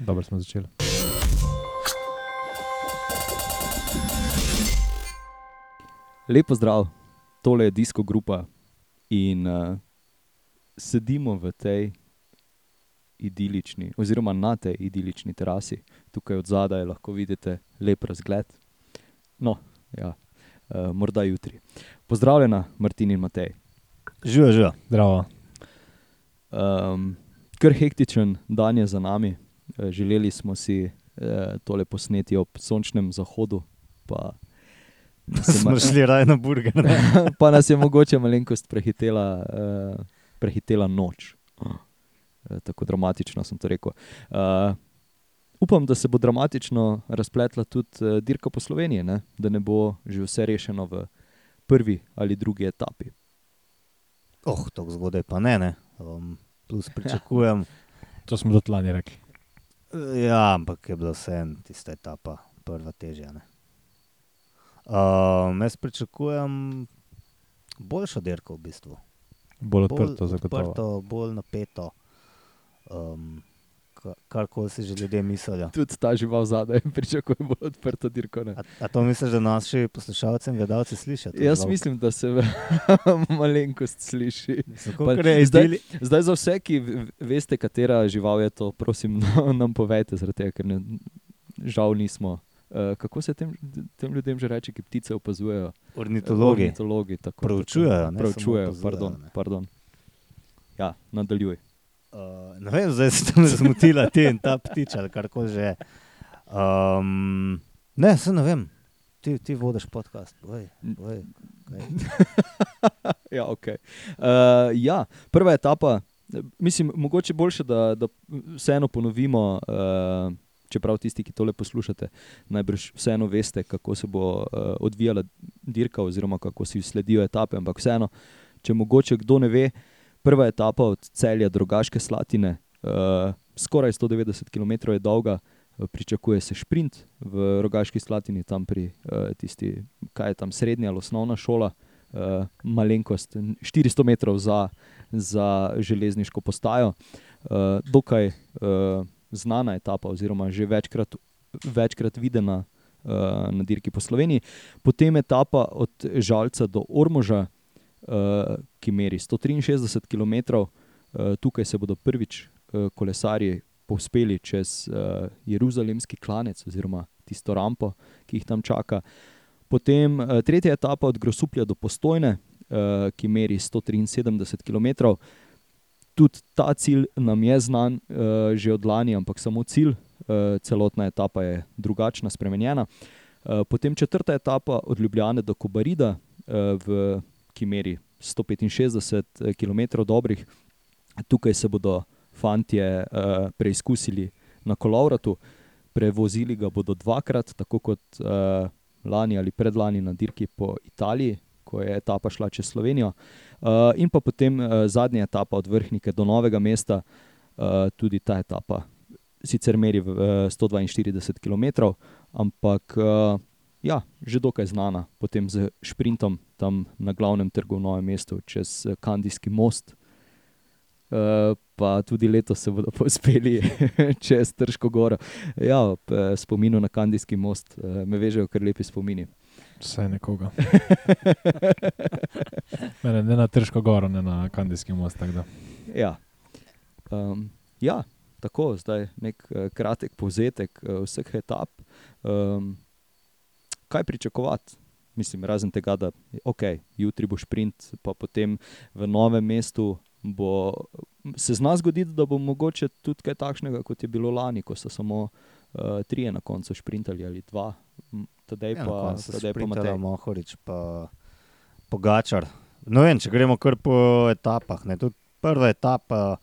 Dobro smo začeli. Lepo zdrav, tole je Disko Grupa in uh, sedimo v tej idilični, oziroma na tej idilični terasi, tukaj od zadaj lahko vidite lep razgled. No, ja, uh, morda jutri. Pozdravljena, Martin in Matej. Živijo, živijo. Zdravo. Um, kar hektičen dan je za nami. Eh, Želeli smo si uh, tole posneti ob sončnem zahodu, pa nas je Smo šli raje na burger. pa nas je mogoče malenkost prehitela, uh, prehitela noč. Uh, tako dramatično sem to rekel. Uh, upam, da se bo dramatično razpletla tudi uh, dirka po Sloveniji, ne? da ne bo že vse rešeno v prvi ali drugi etapi. Oh, tako zgodaj pa ne. ne. Um, plus pričakujem. To smo tudi lani rekli. Ja, ampak je bila vseeno tista etapa, prva težja. ne. Um, jaz pričakujem boljšo dirko v bistvu. Bolj odprto, zagotovo. odprto bolj napeto. Um, ka- Karkoli si že ljudje mislijo. Tudi ta žival zadaj pričakuje bolj odprto dirko. ne. A, a to misliš, da naši poslušalci in gledalci slišijo? Jaz zelo? mislim, da se malenkost sliši. Pa je zdaj- Zdaj, za vse, ki veste, katera žival je to, prosim, nam povejte, tega, ker ne, žal nismo. Uh, kako se tem, tem ljudem že reče, ki ptice opazujejo? Ornitologi. Ornitologi tako, Proučujejo, tako, ne opazujejo, pardon, ne. pardon. Ja, nadaljuj. Uh, ne vem, zdaj se tam zmotila ti in ta ptič ali karkoli že. je. Um, ne, se ne vem. Ti, ti vodiš podcast. Oj, oj, kaj. ja, okay. uh, ja, prva etapa, eh, mislim, mogoče boljše, da, da vseeno ponovimo. Uh, Čeprav tisti, ki tole poslušate, najbrž vseeno veste, kako se bo uh, odvijala dirka, oziroma kako si sledijo etape. Ampak vseeno, če mogoče kdo ne ve, prva etapa od celja do Rogaške Slatine, uh, skoraj 190 km je dolga, uh, pričakuje se sprint v Rogaški Slatini, tam pri uh, tisti, kaj je tam srednja ali osnovna šola, uh, malenkost, 400 metrov za, za železniško postajo. Uh, dokaj uh, znana etapa, oziroma že večkrat, večkrat videna uh, na dirki po Sloveniji. Potem etapa od Žalca do Ormoža, ki meri 163 km. Uh, tukaj se bodo prvič uh, kolesarji povzpeli čez Jeruzalemski klanec, oziroma tisto rampo, ki jih tam čaka. Potem tretja etapa od Grosuplja do Postojne, ki meri 173 km. Tudi ta cilj nam je znan že od lani, ampak samo cilj, celotna etapa je drugačna, spremenjena. Potem četrta etapa od Ljubljane do Kobarida, v, ki meri 165 km dobrih. Tukaj se bodo fantje uh, preizkusili na kolovratu, prevozili ga bodo dvakrat, tako kot uh, lani ali predlani na dirki po Italiji, ko je etapa šla čez Slovenijo. Uh, in pa potem uh, zadnja etapa od Vrhnike do Novega mesta, uh, tudi ta etapa. Sicer meri uh, 142 km, ampak uh, ja, že dokaj znana, potem z sprintom tam na glavnem trgu v Novem mestu čez eh, Kandijski most. Uh, pa tudi letos se bodo povzpeli čez Trško goro. Ja, ob eh, spominu na Kandijski most uh, me vežejo kar lepi spomini. Vse nekoga. Mene, ne na Trško goro, ne na Kandijski most. tako da. Ja. Um, ja, tako zdaj nek uh, kratek povzetek uh, vseh etap. Kaj pričakovati? Mislim, razen tega, da okay, jutri bo sprint, pa potem v novem mestu bo, se zna zgoditi, da bo mogoče tudi kaj takšnega, kot je bilo lani, ko so samo uh, trije na koncu sprintali ali dva, tedaj Ja, na pa, tedaj pa Matej. Mohorič, pa Pogačar. No, vem, če gremo kar po etapah. Ne, tudi prva etapa,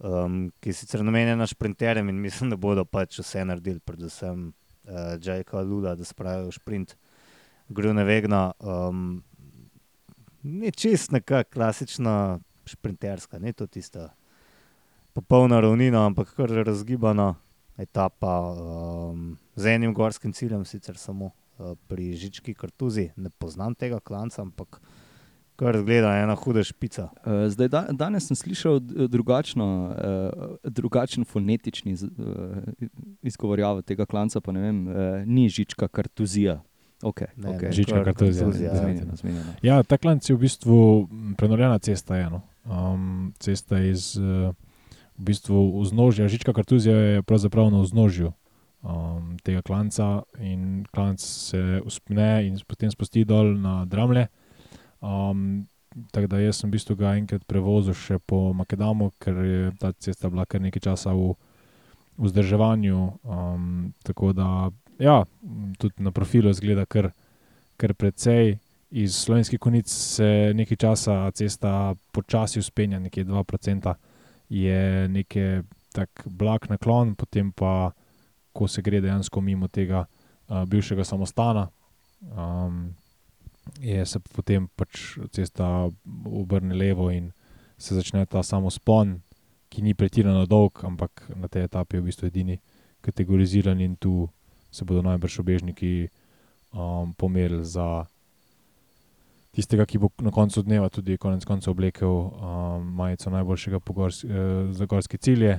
um, ki je sicer namenjena šprinterjem in mislim, da bodo pač vse naredili, predvsem uh, Džajka Lula, da spravijo šprint Grune Vegna. Um, ni čist neka klasična šprinterska, ni to tista popolna ravnina, ampak kar razgibana etapa um, z enim gorskim ciljem, sicer samo uh, pri Žički Kartuzi. Ne poznam tega klanca, ampak kar zgleda ena huda špica. Uh, zdaj, da, danes sem slišal d- drugačno, uh, drugačen fonetični uh, izgovorjavo tega klanca, pa ne vem, uh, ni žička kartuzija. Okay, Ne, okay. ne, Žička kar kartuzija, kartuzija, ja. Zmenjeno, zmenjeno. Ja, ta klanc je v bistvu prenovljena cesta. Je, no. um, cesta iz uh, v bistvu vznožja, Žička kartuzija je pravzaprav na vznožju um, tega klanca in klanc se uspne in potem spusti dol na Dramlje. Um, tako da jaz sem v bistvu ga enkrat prevozil še po Makedamu, ker je ta cesta bila kar nekaj časa v vzdrževanju. Um, tako da, ja, tudi na profilu zgleda kar, kar precej. Iz slovenskih konic se nekaj časa cesta počasi uspenja, nekje 2%, je nekaj tak blag naklon, potem pa, ko se gre dejansko mimo tega uh, bivšega samostana, um, je se potem pač cesta obrne levo in se začne ta samo spon, ki ni pretirano dolg, ampak na tej etapi je v bistvu edini kategoriziran in tu se bodo najbrž obežniki um, pomerili za tistega, ki bo na koncu dneva tudi konec koncev oblekel um, majico najboljšega pogors, eh, za gorske cilje.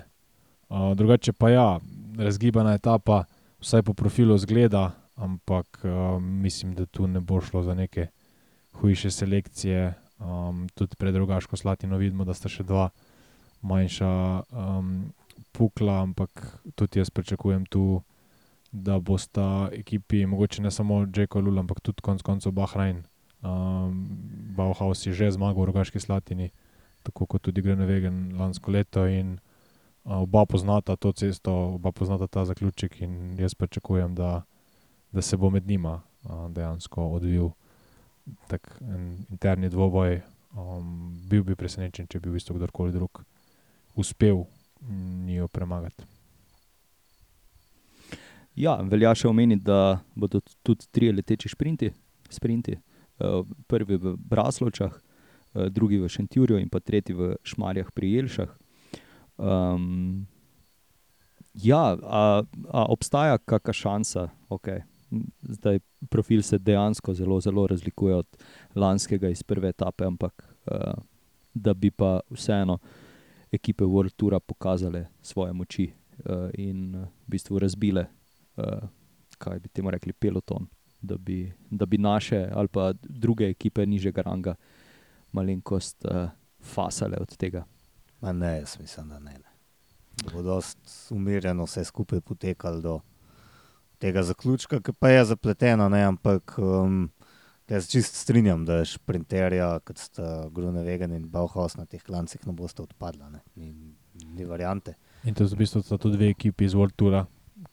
Uh, drugače pa ja, razgibana etapa, vsaj po profilu zgleda, ampak uh, mislim, da tu ne bo šlo za neke hujše selekcije. Um, tudi pred drugaško slatino vidimo, da sta še dva manjša um, pukla, ampak tudi jaz pričakujem tu, da bosta ekipi, mogoče ne samo Džeko Lula, ampak tudi konec koncev Bahrain. Um, Bauhaus je že zmagal v Rogaški Slatini, tako kot tudi Grenevegen lansko leto. In, uh, oba poznata to cesto, oba poznata ta zaključek, in jaz pričakujem, da, da se bo med njima uh, dejansko odvil tak en interni dvoboj. Um, bil bi presenečen, če bi v bistvu kdorkoli drug uspel njo premagati. Ja, velja še omeniti, da bodo tudi tri leteči šprinti. sprinti. Uh, prvi v Braslovčah, uh, drugi v Šentjurju in pa tretji v Šmarjah pri Jelšah. Um, ja, a, a obstaja kakšna šansa, okay. Zdaj profil se dejansko zelo, zelo razlikuje od lanskega iz prve etape, ampak uh, da bi pa vseeno ekipe World Toura pokazale svoje moči uh, in uh, v bistvu razbile, uh, kaj bi temu rekli, peloton, da bi, da bi naše ali pa druge ekipe nižjega ranga malenkost uh, fasale od tega. Ma ne, jaz mislim, da ne. ne. Da bo dost umirjeno vse skupaj potekalo do tega zaključka, ki pa je zapleteno, ne, ampak um, jaz se čist strinjam, da šprinterja, kot sta Grunewegen in Bauhaus na teh klancih, ne boste odpadla, ne. Ni, ni variante. In to so v bistvu tudi dve ekipi iz World Toura,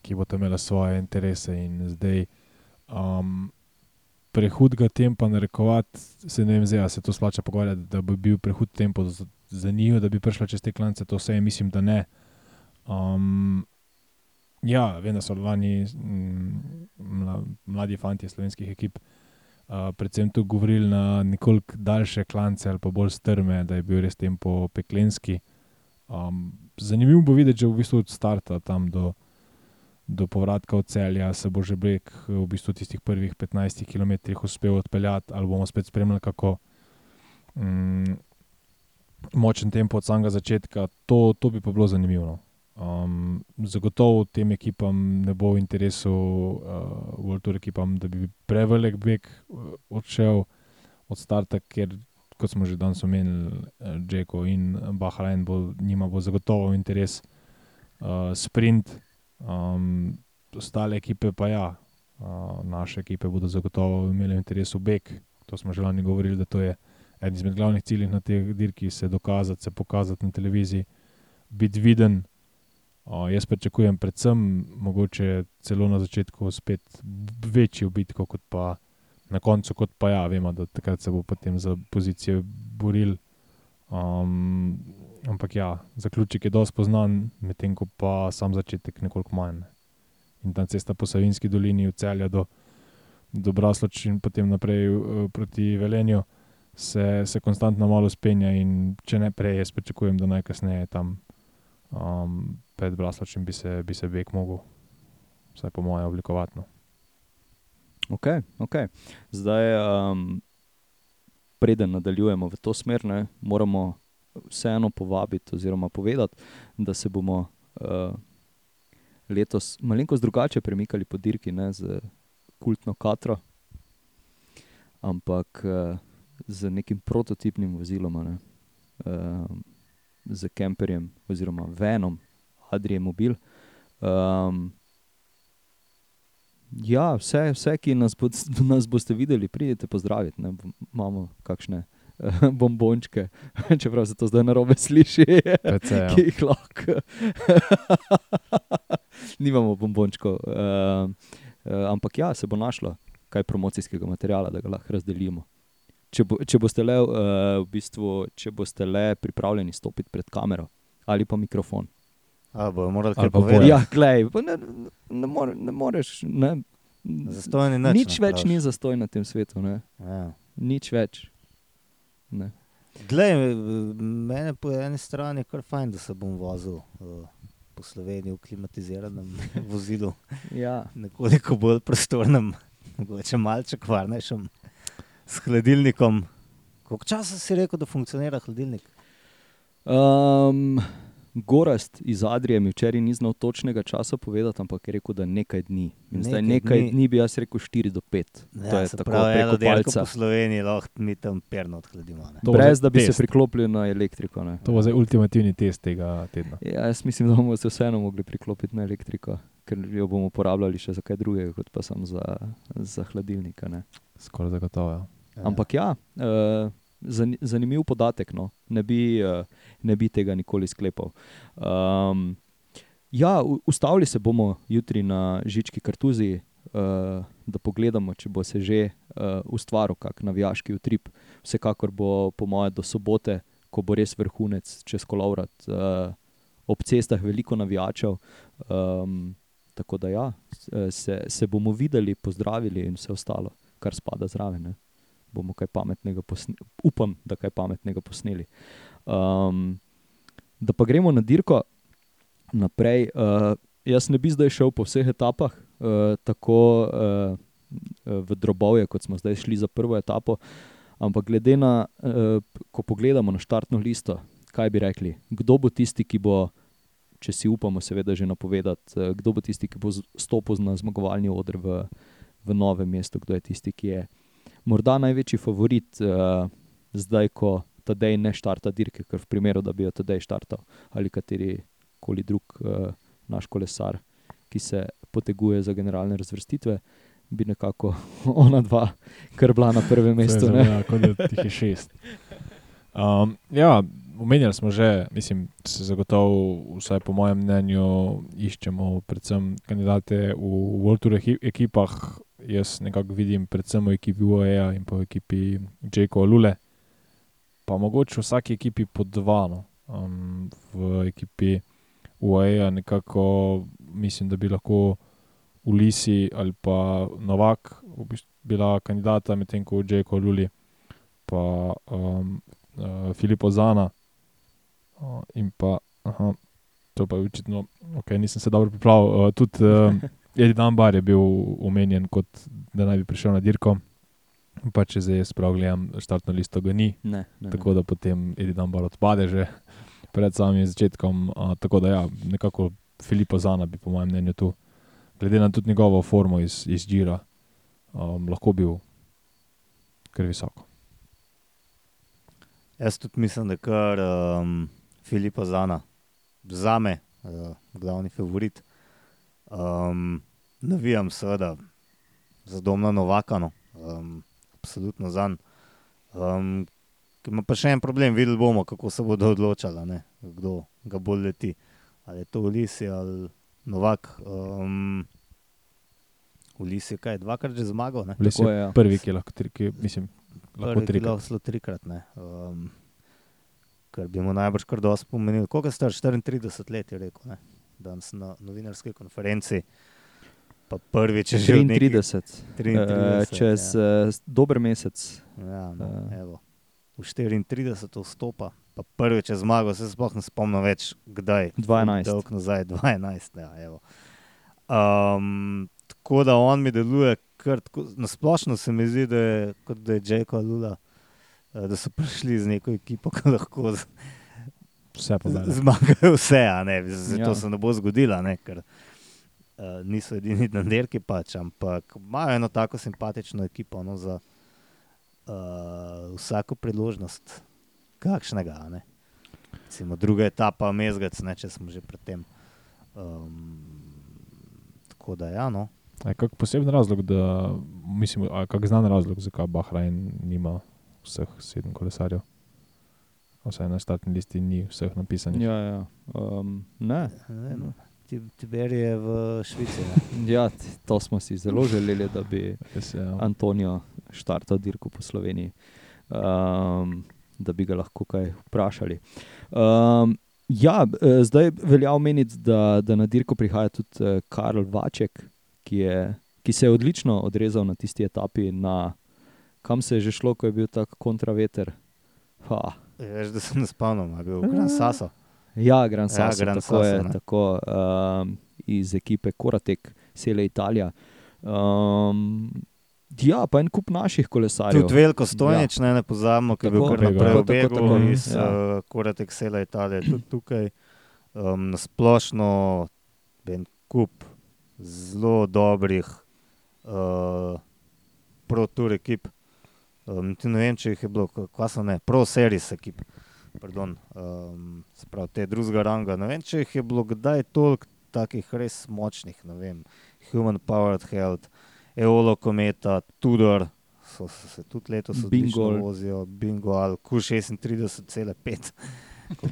ki bodo imeli svoje interese. In zdaj um, prehudega tempa narekovati, se ne vem, zdaj, se to splača pogovarjati, da bi bil prehud tempo za, za njih, da bi prišla čez te klance, to vse mislim, da ne. Um, ja, vem, da so lani mm, mla, mladi fanti slovenskih ekip. Uh, predvsem tu govorili na nekoliko daljše klance ali pa bolj strme, da je bil res tempo peklenski. Um, zanimivo bo videti, že v bistvu od starta tam do, do povratka od celja se bo že breg v bistvu tistih prvih 15 km uspel odpeljati, ali bomo spet spremljali, kako mm, močen tempo od samega začetka. To, to bi pa bilo zanimivo. Um, zagotovo tem ekipam ne bo v interesu, uh, World Tour ekipam, da bi prevelik beg uh, odšel od starta, ker kot smo že danes omenili, uh, Džeko in Bahrain, bo, njima bo zagotovo v interes uh, sprint, um, ostale ekipe pa ja, uh, naše ekipe bodo zagotovo imele v interesu beg. To smo že lani govorili, da to je eden izmed glavnih ciljev na teh dirkih, se dokazati, se pokazati na televiziji, biti viden. Uh, jaz pričakujem, predvsem, mogoče celo na začetku, spet večjo bitko, kot pa na koncu, kot pa ja, vemo, da takrat se bo potem za pozicijo boril. Um, ampak ja, zaključek je dosti poznan, medtem ko pa sam začetek nekoliko manj. In ta cesta po Savinski dolini od celja do, do Brasloč in potem naprej uh, proti Velenju se, se konstantno malo spenja in če ne prej, jaz pričakujem, da najkasneje tam um, pred Brasločem bi se, bi se beg mogel, vsaj po mojem, oblikovati. No. Ok, ok. Zdaj, um, preden nadaljujemo v to smer, ne, moramo vseeno povabiti oziroma povedati, da se bomo uh, letos malenkost drugače premikali po dirki, ne z kultno katro, ampak uh, z nekim prototipnim vozilom, ne, uh, z kemperjem oziroma venom, Adrijem Mobil. Um, ja, vse, vse, ki nas, bo, nas boste videli, pridite pozdraviti. Ne, imamo kakšne bombončke, čeprav se to zdaj na robe sliši, PC, ja. ki jih lahko. Nimamo bombončkov. Uh, uh, ampak ja, se bo našlo kaj promocijskega materiala, da ga lahko razdelimo. Če, bo, če, boste le, uh, v bistvu, če boste le pripravljeni stopiti pred kamero ali pa mikrofon. Ali bo morali Ali kaj povedati? Ja, glej, ne, ne, more, ne moreš. Ne, Zastonj ni nič, nič ne, več praviš. ni zastoj na tem svetu. Ne. Ja. Nič več. Ne. Glej, mene po eni strani je kar fajn, da se bom vozil uh, po Sloveniji v klimatiziranem vozilu, Ja. nekoliko bolj prostornem, mogoče malček varnejšem, s hladilnikom. Koliko časa si rekel, da funkcionira hladilnik? Um, Gorast iz Adrije mi včeraj ni znal točnega časa povedati, ampak je rekel, da nekaj dni. In nekaj zdaj Nekaj dni. dni bi jaz rekel 4 do 5. to je Ja, tako pravi, preko palca. po Sloveniji lahko mi tam perno odhladimo. Brez da bi test. se priklopili na elektriko. Ne. To bo zdaj ultimativni test tega tedna. Ja, jaz mislim, da bomo se vseeno mogli priklopiti na elektriko, ker jo bomo uporabljali še za kaj drugega, kot pa samo za, za hladilnika. Ne. Skoraj zagotovo. Ja. Ja. Ampak ja, uh, zanimiv podatek. No. Ne, bi, uh, ne bi tega nikoli sklepal. Um, ja, ustavili se bomo jutri na Žički kartuziji, uh, da pogledamo, če bo se že uh, ustvaril kak navijaški utrip. Vsekakor bo, po moje, do sobote, ko bo res vrhunec čez kolovrat. Uh, ob cestah veliko navijačev. Um, tako da ja, se, se bomo videli, pozdravili in vse ostalo, kar spada zraven. Bomo kaj pametnega posneli, upam, da kaj pametnega posneli. Um, da pa gremo na dirko naprej. Uh, jaz ne bi zdaj šel po vseh etapah, uh, tako uh, v drobovje, kot smo zdaj šli za prvo etapo. Ampak glede na, uh, ko pogledamo na štartno listo, kaj bi rekli, kdo bo tisti, ki bo, če si upamo, seveda že napovedati, uh, kdo bo tisti, ki bo stopil na zmagovalni odr v, v novem mestu, kdo je tisti, ki je morda največji favorit, uh, zdaj, ko Tadej ne štarta dirke, ker v primeru, da bi jo Tadej štartal ali kateri koli drug uh, naš kolesar, ki se poteguje za generalne razvrstitve, bi nekako ona dva kar bila na prvem mestu. Ne. Ja, kot da jih je šest. Um, ja, omenjali smo že, mislim, se zagotovo, vsaj po mojem mnenju, iščemo predvsem kandidate v World Tour eki- ekipah. Jaz nekako vidim predvsem v ekipi UAE in pa v ekipi Jake Lule, pa mogoče v vsaki ekipi po dva. No. Um, v ekipi UAE nekako mislim, da bi lahko Ulisi ali pa Novak v bistvu bila kandidata, medtem ko Jake Luli pa um, uh, Filipo Zana uh, in pa, aha, to pa je očitno, ok, nisem se dobro pripravil. Uh, tudi uh, Edi Dambar je bil omenjen, kot da naj bi prišel na dirko. Pa če zdaj jaz prav gledam, štartno listo ga ni, Ne, ne, tako da potem Edi Dambar odpade že pred samim začetkom. Uh, tako da ja, nekako Filipa Zana bi po mojem mnenju tu, glede na tudi njegovo formo iz, iz Džira, um, lahko bil kar visoko. Jaz tudi mislim, da je kar um, Filipa Zana, za me, uh, glavni favorit. Um, navijam seveda za domna Novaka, no. um, absolutno za njim. Um, ki ima pa še en problem, videli bomo, kako se bodo odločali, a ne, kdo ga bolj leti. Ali je to Ulisi ali Novak. Um, Ulisi je kaj, dvakrat že zmagal, ne? Je je, ja. prvi, ki lahko, tri, ki, mislim, lahko Prvi, trikrat. lahko celo trikrat. Ne. Um, kar bi mu najbrž kar dosti pomenil. Koliko je star? 34 let je rekel. Ne. Danes na novinarski konferenci. Pa prvič že od nekih 33, 33, eh, čez ja. eh, dober mesec. Ja, no, Eh. evo. V 34 vstopa, pa prvič je zmagal, se sploh ne spomnim več, kdaj. 2011. Dolg nazaj, 12. Ja, evo. um, tako da on mi deluje, kar tako, nasplošno se mi zdi, da je, da je Jake Lula uh, da so prišli z neko ekipo, ki lahko z, Vse z, zmagajo vse. a Ne, Z, Ja. se ne bo zgodilo, ne, ker uh, niso edini na dirki, pač, ampak imajo eno tako simpatično ekipo no, za uh, vsako priložnost, kakšnega. Ne. Recimo, druga etapa, mezgec, ne, če smo že pred tem. Um, tako da, ja, no. Je kak poseben razlog, da, mislim, kak znan razlog, zakaj Bahrajn nima vseh sedem kolesarjev? Vsaj na startni listi ni vseh napisanih. Ja, ja. Um, ne. Ne vem, Ti- Tiber je v Švici. Ne? Ja, to smo si zelo želeli, da bi Res, ja. Antonijo štartal dirko po Sloveniji, um, da bi ga lahko kaj vprašali. Um, ja, eh, zdaj velja omeniti, da, da na dirko prihaja tudi eh, Karl Vaček, ki, je, ki se je odlično odrezal na tisti etapi, na, kam se je že šlo, ko je bil tak kontraveter. Ha. Veš, da sem spomnil, je bil Gran Saso. Ja, Gran Ja, Sasso, Gran tako je, Sasso, ne. tako, um, iz ekipe Koratek, Sele Italija. Um, ja, pa en kup naših kolesarjev. Tudi veliko stojnič, ja. ne, ne pozabimo, ki je bil kar naprej v begu iz ja. uh, Koratek Sela Italije, tudi tukaj. Um, na splošno en kup zelo dobrih uh, pro-tour ekip. Um, ne vem, če jih je bilo, kva so ne, pro-series ekip, pardon, um, se pravi te drugega ranga. Ne vem, če jih je bilo kdaj toliko takih res močnih, ne vem, Human Powered Health, Eolo Kometa, Tudor, so, so se tudi letos odlično vozijo, Bingo ali Q36,5,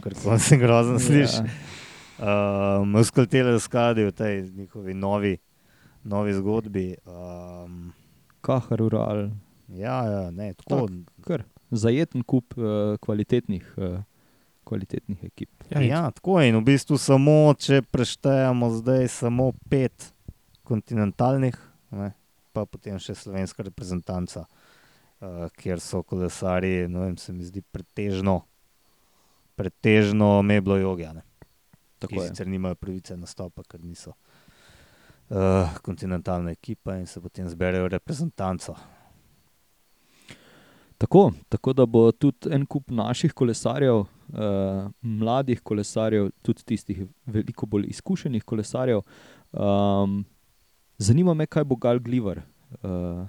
kot sem se grozen sliši. Ja. Um, Uskaltele skadi v tej njihovi novi, novi zgodbi. Um, Kahar ural ja, ja, ne, tako. kar zajeten kup uh, kvalitetnih, uh, kvalitetnih ekip. Ja, ja, tako je. In v bistvu samo, če preštejemo zdaj samo pet kontinentalnih, ne, pa potem še slovenska reprezentanca, uh, kjer so kolesari, ne vem, se mi zdi pretežno, pretežno meblo jogane. Tako je. sicer nimajo pravice nastopa, ker niso uh, kontinentalna ekipa in se potem zberejo reprezentanco. Tako, tako da bo tudi en kup naših kolesarjev, uh, mladih kolesarjev, tudi tistih veliko bolj izkušenih kolesarjev. Um, zanima me, kaj bo Gal Gliver uh,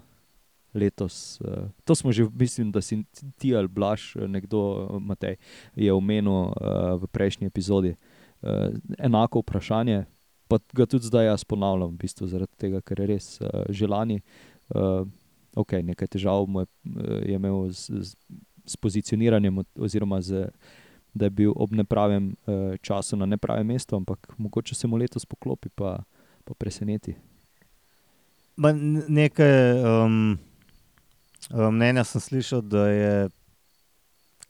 letos. Uh, to smo že, mislim, da si ti ali Blaž, eh, nekdo, eh, Matej, je omenil uh, v prejšnji epizodi. Uh, enako vprašanje, pa ga tudi zdaj jaz ponavljam, v bistvu zaradi tega, ker je res uh, želani. Ok, nekaj težav mu je, je imel z, z, s pozicioniranjem, oziroma z, da je bil ob nepravem uh, času na nepravem mestu, ampak mogoče se mu letos poklopi, pa, pa preseneti. N- nekaj um, um, mnenja sem slišal, da je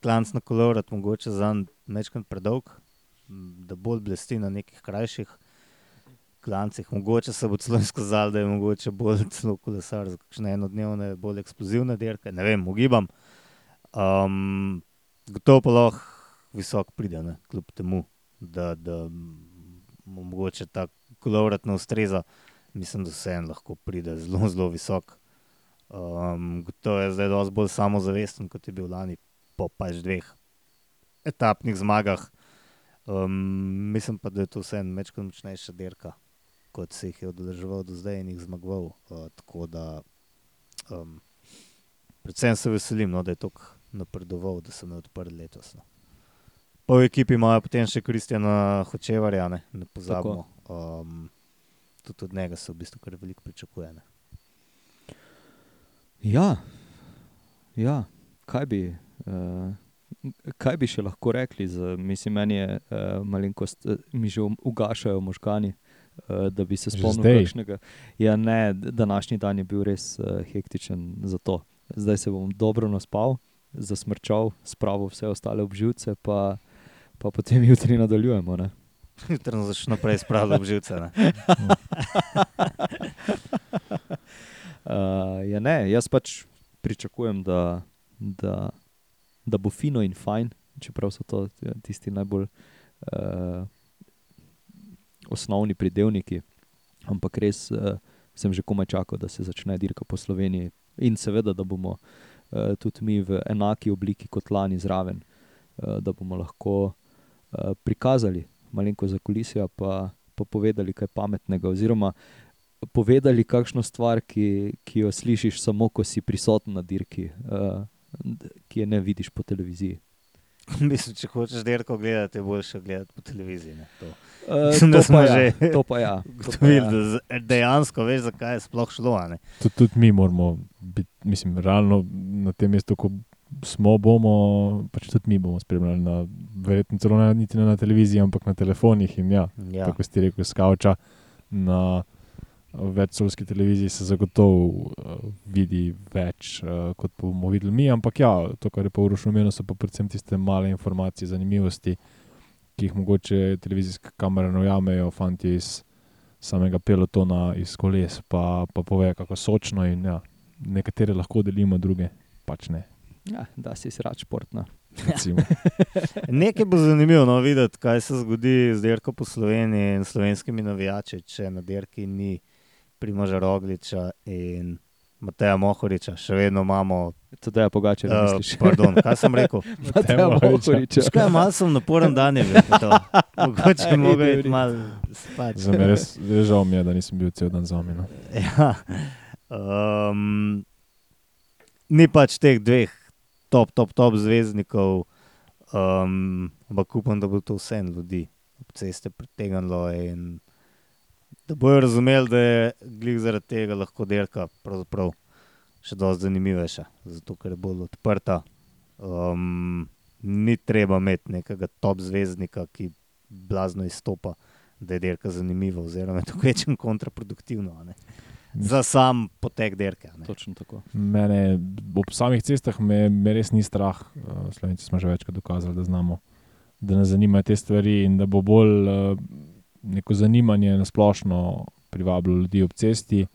klanc na kolorat mogoče za nekaj predolg, m, da bolj blesti na nekih krajših klancih. Mogoče se bo celo izkazalo, da je mogoče bolj celo kolesar za kakšne enodnevne, bolj eksplozivne dirke. Ne vem, ugibam. Um, gotovo pa lahko visok pride, ne, kljub temu, da, da mogoče ta kolorat ne ustreza. Mislim, da se en lahko pride zelo, zelo visok. Um, gotovo je zdaj dosti bolj samozavesten, kot je bil lani, po pač dveh etapnih zmagah. Um, mislim pa, da je to vse en večkrat močnejša dirka, kot se jih je odeleževal do zdaj in jih zmagoval. Uh, tako da, um, predvsem se veselim, no, da je tako napredoval, da so me odprli letos. No. Pa v ekipi imajo potem še Kristjana Hočevarja, ne, ne pozabimo. Um, tudi od njega se v bistvu kar veliko pričakuje. Ne. Ja, ja kaj, bi, uh, kaj bi še lahko rekli? Z, mislim, meni je uh, malenkost, uh, mi že ugašajo možgani. Uh, da bi se spomnil kakšnega. Ja, ne, današnji dan je bil res uh, hektičen za to. Zdaj se bom dobro naspal, zasmrčal, spravil vse ostale obživce, pa, pa potem jutri nadaljujemo. Ne? Jutri nas začne naprej spravljati obživce. Ne. Uh, ja, ne, jaz pač pričakujem, da, da, da bo fino in fajn, čeprav so to tisti najbolj uh, osnovni pridevniki. Ampak res uh, sem že komaj čakal, da se začne dirka po Sloveniji in seveda, da bomo uh, tudi mi v enaki obliki kot lani zraven, uh, da bomo lahko uh, prikazali malenko za kulisijo, pa, pa povedali kaj pametnega, oziroma povedali kakšno stvar, ki, ki jo slišiš samo, ko si prisoten na dirki, uh, ki je ne vidiš po televiziji. Mislim, če hočeš derko gledati, je boljše gledati po televiziji. ne, to. Uh, Mislim, to pa ja, že to pa ja. to pa Ugotovili, ja. da dejansko veš, zakaj je sploh šlo. a ne. Tudi, tudi mi moramo biti, mislim, realno na tem mestu, ko smo, bomo, pač tudi mi bomo spremljali, na, verjetno celo ne, niti ne na televiziji, ampak na telefonih. In ja, Ja. tako ste rekel, skavča na večsolski televiziji se zagotovo uh, vidi več, uh, kot bomo videli mi. Ampak ja, to, kar je pa urošno omenil, so pa predvsem tiste male informacije, zanimivosti, ki jih mogoče televizijske kamere ne ujamejo, fanti iz samega pelotona, iz koles, pa, pa povejo, kako sočno in ja, nekatere lahko delimo, druge pač ne. Ja, da si srad športna. recimo. Nekaj bo zanimivo no, videti, kaj se zgodi z dirko po Sloveniji in slovenskimi navijači, če na dirki ni Primoža Rogliča in Mateja Mohoriča. Še vedno imamo. Tudi pogače, ne Uh, misliš. pardon, kaj sem rekel? Mateja Mohoriča. Škaj, malo sem naporen dan je to. Mogoče Ej, mogo Duri. iti malo spat. Za me res, res žal mi je, da nisem bil cel dan z vami. No. Ja. Um, ni pač teh dveh top, top, top zvezdnikov, um, ampak upam, da bo to vse ljudi ob ceste pritegnilo in da bojo razumeli, da je glih zaradi tega lahko dirka še dosti zanimivejša, zato ker je bolj odprta. Um, ni treba imeti nekega top zvezdnika, ki blazno izstopa, da je dirka zanimiva, oziroma je to večjem kontraproduktivno. a ne. Za sam potek dirke. a ne. Točno tako. Mene ob samih cestah me, me res ni strah. Uh, Slovenci smo že večkrat dokazali, da znamo, da nas zanimajo te stvari in da bo bolj uh, neko zanimanje na splošno privabilo ljudi ob cesti.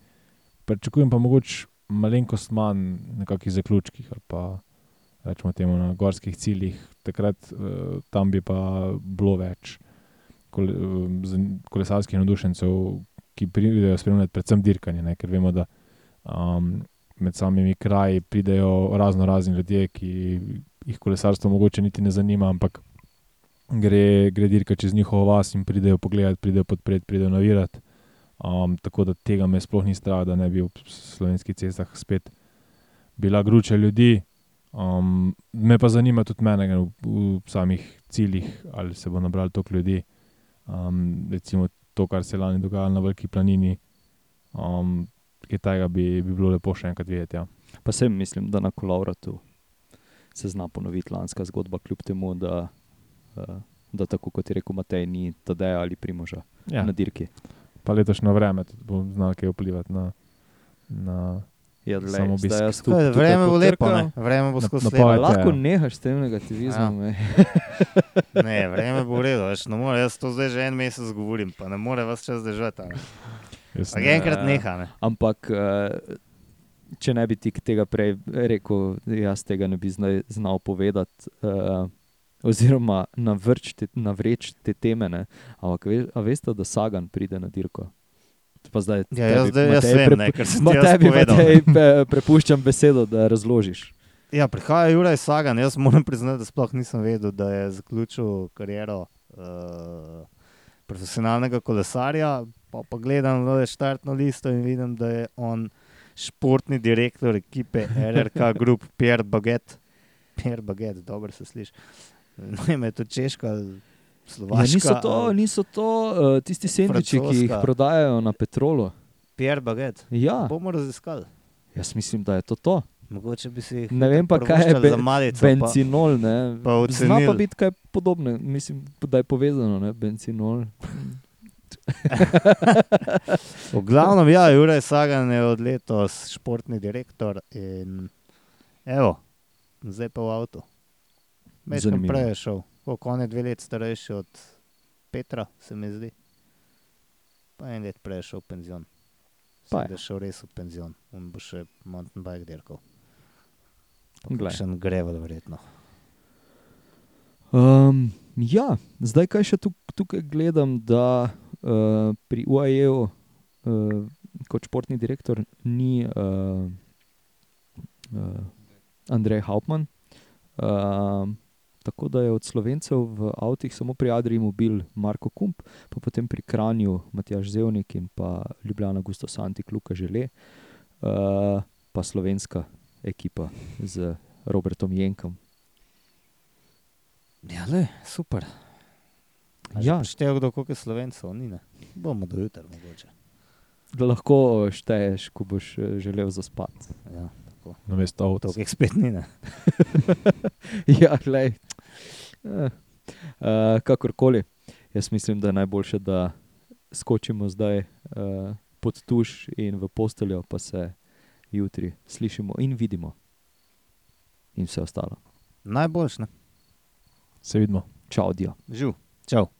Pričakujem pa mogoče malenkost manj nekakšnih zaključkih ali pa rečemo temu na gorskih ciljih. Takrat uh, tam bi pa bilo več zan- kolesarskih navdušencev, ki pridejo spremljati predvsem dirkanje, ne? ker vemo, da um, med samimi kraji pridejo razno razni ljudje, ki jih kolesarstvo mogoče niti ne zanima, ampak gre, gre dirka čez njihovo vas in pridejo pogledat, pridejo podpreti, pridejo navirati. Um, tako da tega me sploh ni strah, da ne bi v slovenskih cestah spet bila gruča ljudi. Um, me pa zanima tudi mene v, v samih ciljih, ali se bo nabralo toliko ljudi. Um, recimo to, kar se je lani dogajalo na Veliki planini. Um, kaj tega bi, bi bilo lepo še enkrat videti. Ja. Pa sem mislim, da na kolovratu se zna ponoviti lanska zgodba, kljub temu, da, da tako kot je rekel Matej, ni Tadeja ali Primoža Ja. na dirki. Pa letošnje vreme bo znalo kaj vplivati na. na Ja, Samo obisk. zdaj jaz tu, Kaj, tukaj vreme bo lepo, ne? vreme bo skozi lepo. pol- Lahko Ja. nehaš s tem negativizmom. Ja. Ne, vreme bo v redu, veš, ne more, jaz to zdaj že en mesec govorim, pa ne more vas čas držati. ne. Ampak ne- enkrat neha. Ne? Ampak, uh, če ne bi ti tega prej rekel, jaz tega ne bi znal povedati. Uh, Oziroma, navreč te, navreč te teme. Ne? Ampak, ve, a veste, da Sagan pride na dirko? Pa zdaj, Ja, jaz, tebi, zdaj, jaz Matej, vem, ne, ker sem ti jaz tebi. Matej, pe- prepuščam besedo, da razložiš. Ja, prihaja Juraj Sagan. Jaz moram priznati, da sploh nisem vedel, da je zaključil kariero uh, profesionalnega kolesarja. Pa, pa gledam na štartno listo in vidim, da je on športni direktor ekipe RRK Group, Pierre Baguette. Pierre Baguette, dobro se sliši. Ne vem, to češka ali Ja, slovaška. niso to, niso to uh, tisti sendviči, ki jih prodajajo na petrolu. Pierre Baguette. Ja, Bomo raziskali. jaz mislim, da je to to. Mogoče bi si jih Ne vem pa, kaj je be- malico, Bencinol. Ne. pa Zna pa biti kaj podobnega, mislim, da je povezano, ne? bencinol. V glavnem, ja, Juraj Sagan je od letos športni direktor in evo, zdaj pa v avtu. Mečem prej je šel, koliko on je dve let starejši od Petra, se mi zdi. Pa en let prej je šel v penzion. Pa Pa je. šel res v penzion, on bo še mountain bike dirkal. Še en grevel, verjetno. Um, ja, zdaj kaj še tuk, tukaj gledam, da uh, pri UAE-u uh, kot športni direktor ni uh, uh, Andrej Hauptmann. Uh, tako da je od slovencev v avtih samo pri Adriju bil Marko Kump, pa potem pri Kranju Matjaš Zevnik in pa Ljubljana Gusto Santi, Luka Žele, uh, pa slovenska ekipa z Robertom Jenkom. Ja, le, super. Ja. Šteje kdo, koliko je slovencev, ni ne. Bomo do jutra mogoče. Da lahko šteješ, ko boš eh, želel zaspati. Ja, Na mesto avta. to jih spet ni ne. ja, glej. Uh, kakorkoli, jaz mislim, da je najboljše, da skočimo zdaj uh, pod tuš in v posteljo, pa se jutri slišimo in vidimo, in vse ostalo. Najboljš, ne. Se vidimo. Čau, dio. Živ. Čau.